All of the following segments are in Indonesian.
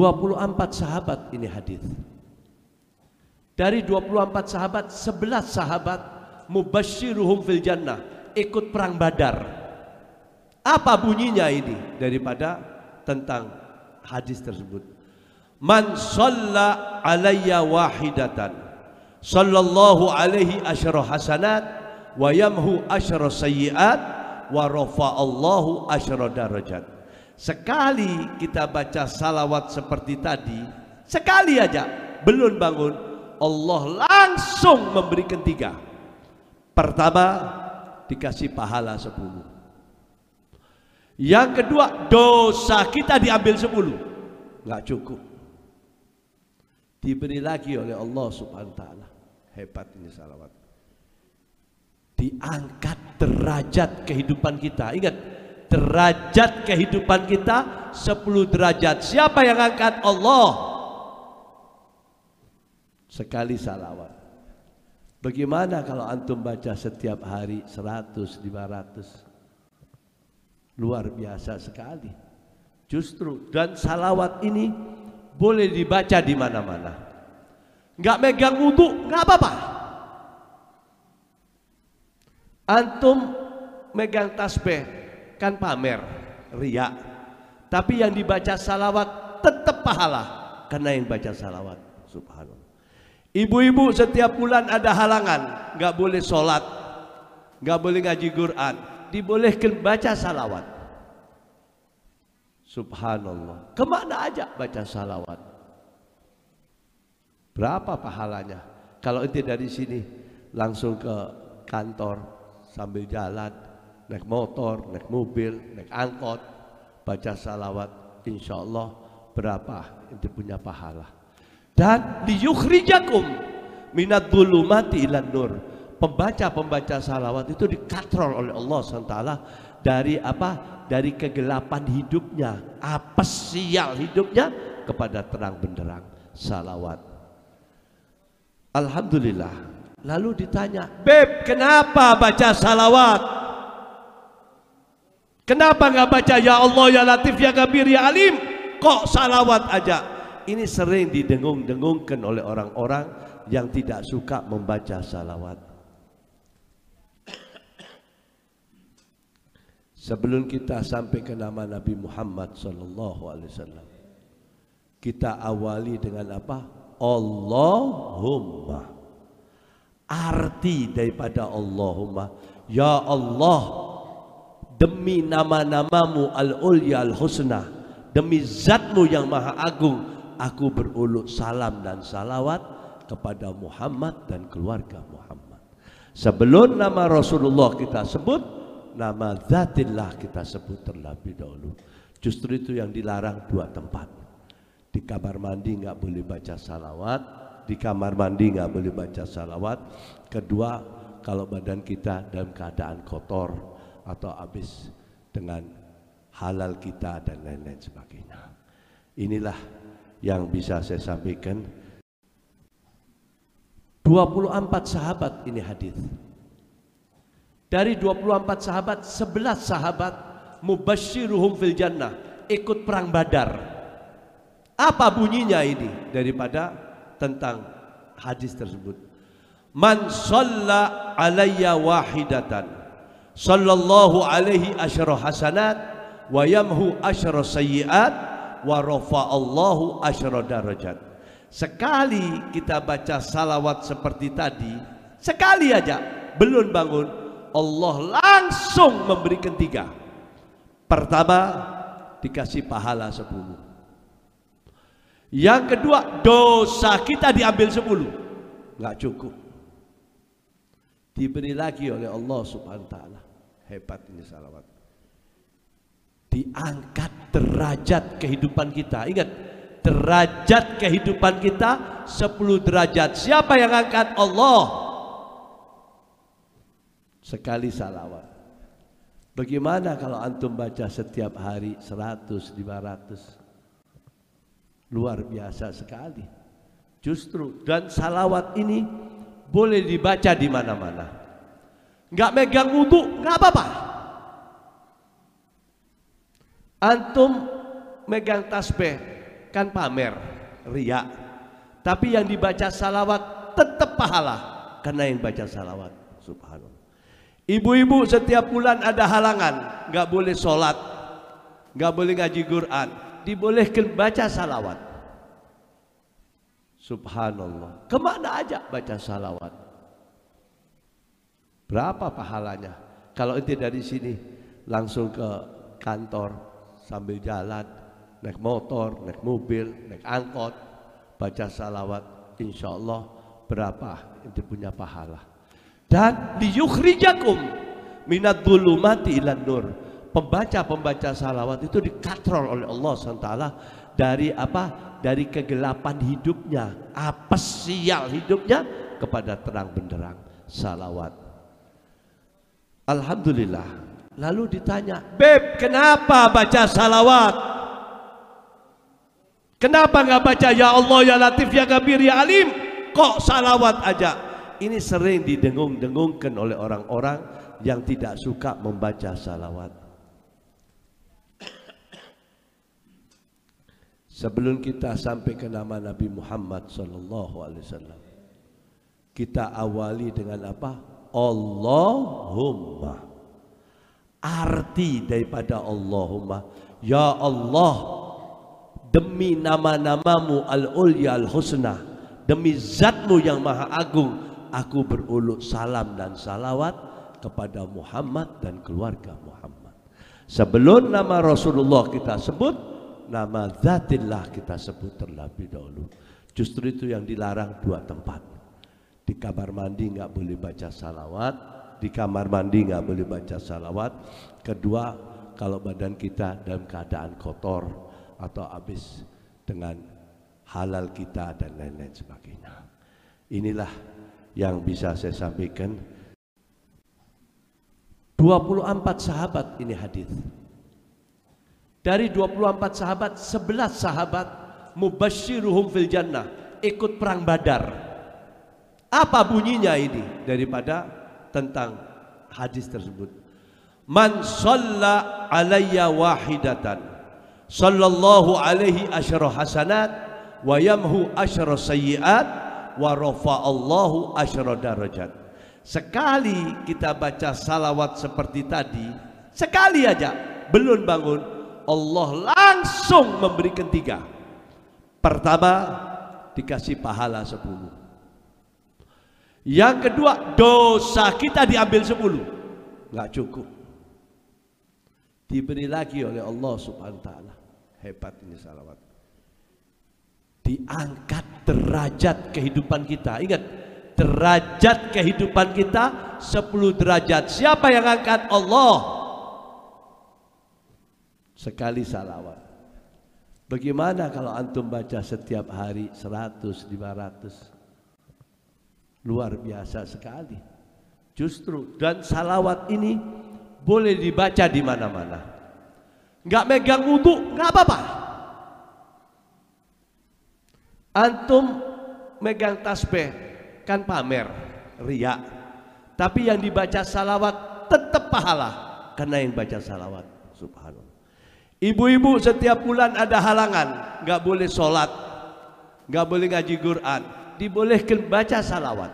24 sahabat ini hadis. Dari 24 sahabat, 11 sahabat mubasyiruhum fil jannah ikut perang Badar. Apa bunyinya ini daripada tentang hadis tersebut? Man shalla alayya wahidatan sallallahu alaihi asyara hasanat wa yamhu asyara sayyiat wa rafa'allahu asyara darajat. Sekali kita baca salawat seperti tadi, sekali aja belum bangun, Allah langsung memberikan tiga. Pertama, dikasih pahala sepuluh. Yang kedua, dosa kita diambil sepuluh. Nggak cukup. Diberi lagi oleh Allah subhanahu wa ta'ala. Hebat ini salawat. Diangkat derajat kehidupan kita. Ingat, derajat kehidupan kita 10 derajat. Siapa yang angkat? Allah. Sekali salawat. Bagaimana kalau antum baca setiap hari 100, 500? Luar biasa sekali. Justru dan salawat ini boleh dibaca di mana-mana. Enggak megang wudhu, enggak apa-apa. Antum megang tasbih kan pamer, ria. Tapi yang dibaca salawat tetap pahala karena yang baca salawat. Subhanallah. Ibu-ibu setiap bulan ada halangan, nggak boleh sholat, nggak boleh ngaji Quran, dibolehkan baca salawat. Subhanallah. Ke mana aja baca salawat? Berapa pahalanya? Kalau itu dari sini langsung ke kantor sambil jalan, naik motor, naik mobil, naik angkot, baca salawat, insya Allah berapa itu punya pahala. Dan liyukhrijakum minat mati ilan nur. Pembaca-pembaca salawat itu dikatrol oleh Allah SWT dari apa? Dari kegelapan hidupnya, apa sial hidupnya kepada terang benderang salawat. Alhamdulillah. Lalu ditanya, Beb, kenapa baca salawat? Kenapa nggak baca ya Allah ya Latif ya Kabir ya Alim? Kok salawat aja? Ini sering didengung-dengungkan oleh orang-orang yang tidak suka membaca salawat. Sebelum kita sampai ke nama Nabi Muhammad sallallahu alaihi wasallam. Kita awali dengan apa? Allahumma. Arti daripada Allahumma, ya Allah, demi nama-namamu al-ulya al-husna, demi zatmu yang maha agung, aku berulut salam dan salawat kepada Muhammad dan keluarga Muhammad. Sebelum nama Rasulullah kita sebut, nama zatillah kita sebut terlebih dahulu. Justru itu yang dilarang dua tempat. Di kamar mandi nggak boleh baca salawat, di kamar mandi nggak boleh baca salawat. Kedua, kalau badan kita dalam keadaan kotor atau habis dengan halal kita dan lain-lain sebagainya. Inilah yang bisa saya sampaikan. 24 sahabat ini hadis. Dari 24 sahabat, 11 sahabat mubasyiruhum fil jannah ikut perang Badar. Apa bunyinya ini daripada tentang hadis tersebut? Man shalla alayya wahidatan sallallahu alaihi asyara hasanat wa yamhu asyara sayyiat wa rafa'allahu asyara darajat. Sekali kita baca salawat seperti tadi, sekali aja belum bangun, Allah langsung memberikan tiga. Pertama, dikasih pahala sepuluh. Yang kedua, dosa kita diambil sepuluh. Nggak cukup. Diberi lagi oleh Allah subhanahu wa ta'ala. Hebat ini salawat. Diangkat derajat kehidupan kita. Ingat, derajat kehidupan kita 10 derajat. Siapa yang angkat? Allah. Sekali salawat. Bagaimana kalau antum baca setiap hari 100, 500? Luar biasa sekali. Justru dan salawat ini boleh dibaca di mana-mana. Enggak megang wudhu, enggak apa-apa. Antum megang tasbih kan pamer, ria. Tapi yang dibaca salawat tetap pahala karena yang baca salawat. Subhanallah. Ibu-ibu setiap bulan ada halangan, nggak boleh sholat, nggak boleh ngaji Quran, dibolehkan baca salawat. Subhanallah. Ke mana aja baca salawat? Berapa pahalanya? Kalau itu dari sini langsung ke kantor sambil jalan, naik motor, naik mobil, naik angkot, baca salawat, insya Allah berapa itu punya pahala. Dan liyukhrijakum minat mati ilan nur. Pembaca-pembaca salawat itu dikatrol oleh Allah SWT dari apa? Dari kegelapan hidupnya, apa sial hidupnya kepada terang benderang salawat. Alhamdulillah. Lalu ditanya, Beb, kenapa baca salawat? Kenapa nggak baca ya Allah ya Latif ya Kabir ya Alim? Kok salawat aja? Ini sering didengung-dengungkan oleh orang-orang yang tidak suka membaca salawat. Sebelum kita sampai ke nama Nabi Muhammad sallallahu alaihi wasallam. Kita awali dengan apa? Allahumma. Arti daripada Allahumma, ya Allah, demi nama-namamu al-ulya al-husna, demi zatmu yang maha agung, aku beruluk salam dan salawat kepada Muhammad dan keluarga Muhammad. Sebelum nama Rasulullah kita sebut, nama zatillah kita sebut terlebih dahulu. Justru itu yang dilarang dua tempat. Di kamar mandi nggak boleh baca salawat, di kamar mandi nggak boleh baca salawat. Kedua, kalau badan kita dalam keadaan kotor atau habis dengan halal kita dan lain-lain sebagainya. Inilah yang bisa saya sampaikan. 24 sahabat ini hadis. Dari 24 sahabat, 11 sahabat mubasyiruhum fil jannah ikut perang Badar. Apa bunyinya ini daripada tentang hadis tersebut. Man shalla alayya wahidatan sallallahu alaihi asyara hasanat wa yamhu asyara sayyiat wa rafa'allahu asyara darajat. Sekali kita baca salawat seperti tadi, sekali aja belum bangun, Allah langsung memberikan tiga. Pertama, dikasih pahala sepuluh. Yang kedua, dosa kita diambil sepuluh. Enggak cukup. Diberi lagi oleh Allah subhanahu wa ta'ala. Hebat ini salawat. Diangkat derajat kehidupan kita. Ingat, derajat kehidupan kita 10 derajat. Siapa yang angkat? Allah. Sekali salawat. Bagaimana kalau antum baca setiap hari 100, 500? Luar biasa sekali. Justru dan salawat ini boleh dibaca di mana-mana. Enggak megang wudhu, enggak apa-apa. Antum megang tasbih kan pamer, ria. Tapi yang dibaca salawat tetap pahala karena yang baca salawat. Subhanallah. Ibu-ibu setiap bulan ada halangan, enggak boleh sholat, enggak boleh ngaji Quran, dibolehkan baca salawat.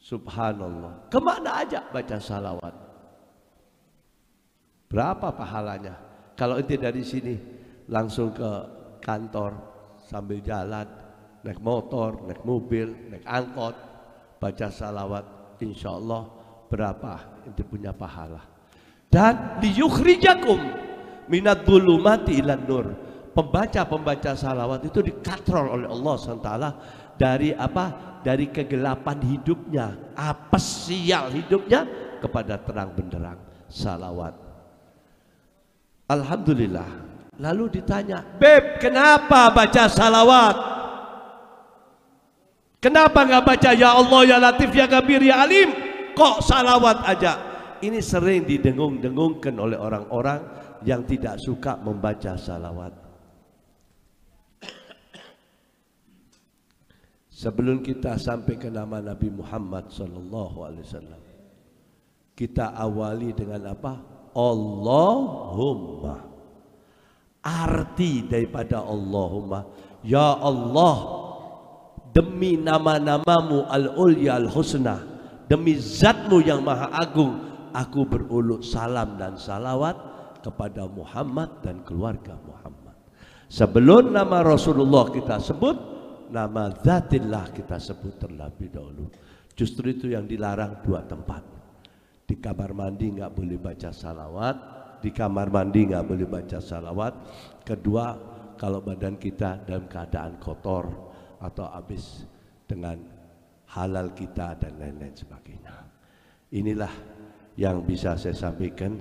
Subhanallah. Ke mana aja baca salawat? Berapa pahalanya? Kalau itu dari sini langsung ke kantor sambil jalan, naik motor, naik mobil, naik angkot, baca salawat, insya Allah berapa itu punya pahala. Dan liyukhrijakum minat mati ilan nur pembaca-pembaca salawat itu dikatrol oleh Allah SWT dari apa? Dari kegelapan hidupnya, apa sial hidupnya kepada terang benderang salawat. Alhamdulillah. Lalu ditanya, Beb, kenapa baca salawat? Kenapa nggak baca ya Allah ya Latif ya Kabir ya Alim? Kok salawat aja? Ini sering didengung-dengungkan oleh orang-orang yang tidak suka membaca salawat. Sebelum kita sampai ke nama Nabi Muhammad sallallahu alaihi wasallam. Kita awali dengan apa? Allahumma. arti daripada Allahumma ya Allah demi nama-namamu al-ulya al-husna demi zatmu yang maha agung aku beruluk salam dan salawat kepada Muhammad dan keluarga Muhammad sebelum nama Rasulullah kita sebut nama zatillah kita sebut terlebih dahulu. Justru itu yang dilarang dua tempat. Di kamar mandi nggak boleh baca salawat di kamar mandi nggak boleh baca salawat. Kedua kalau badan kita dalam keadaan kotor atau habis dengan halal kita dan lain-lain sebagainya. Inilah yang bisa saya sampaikan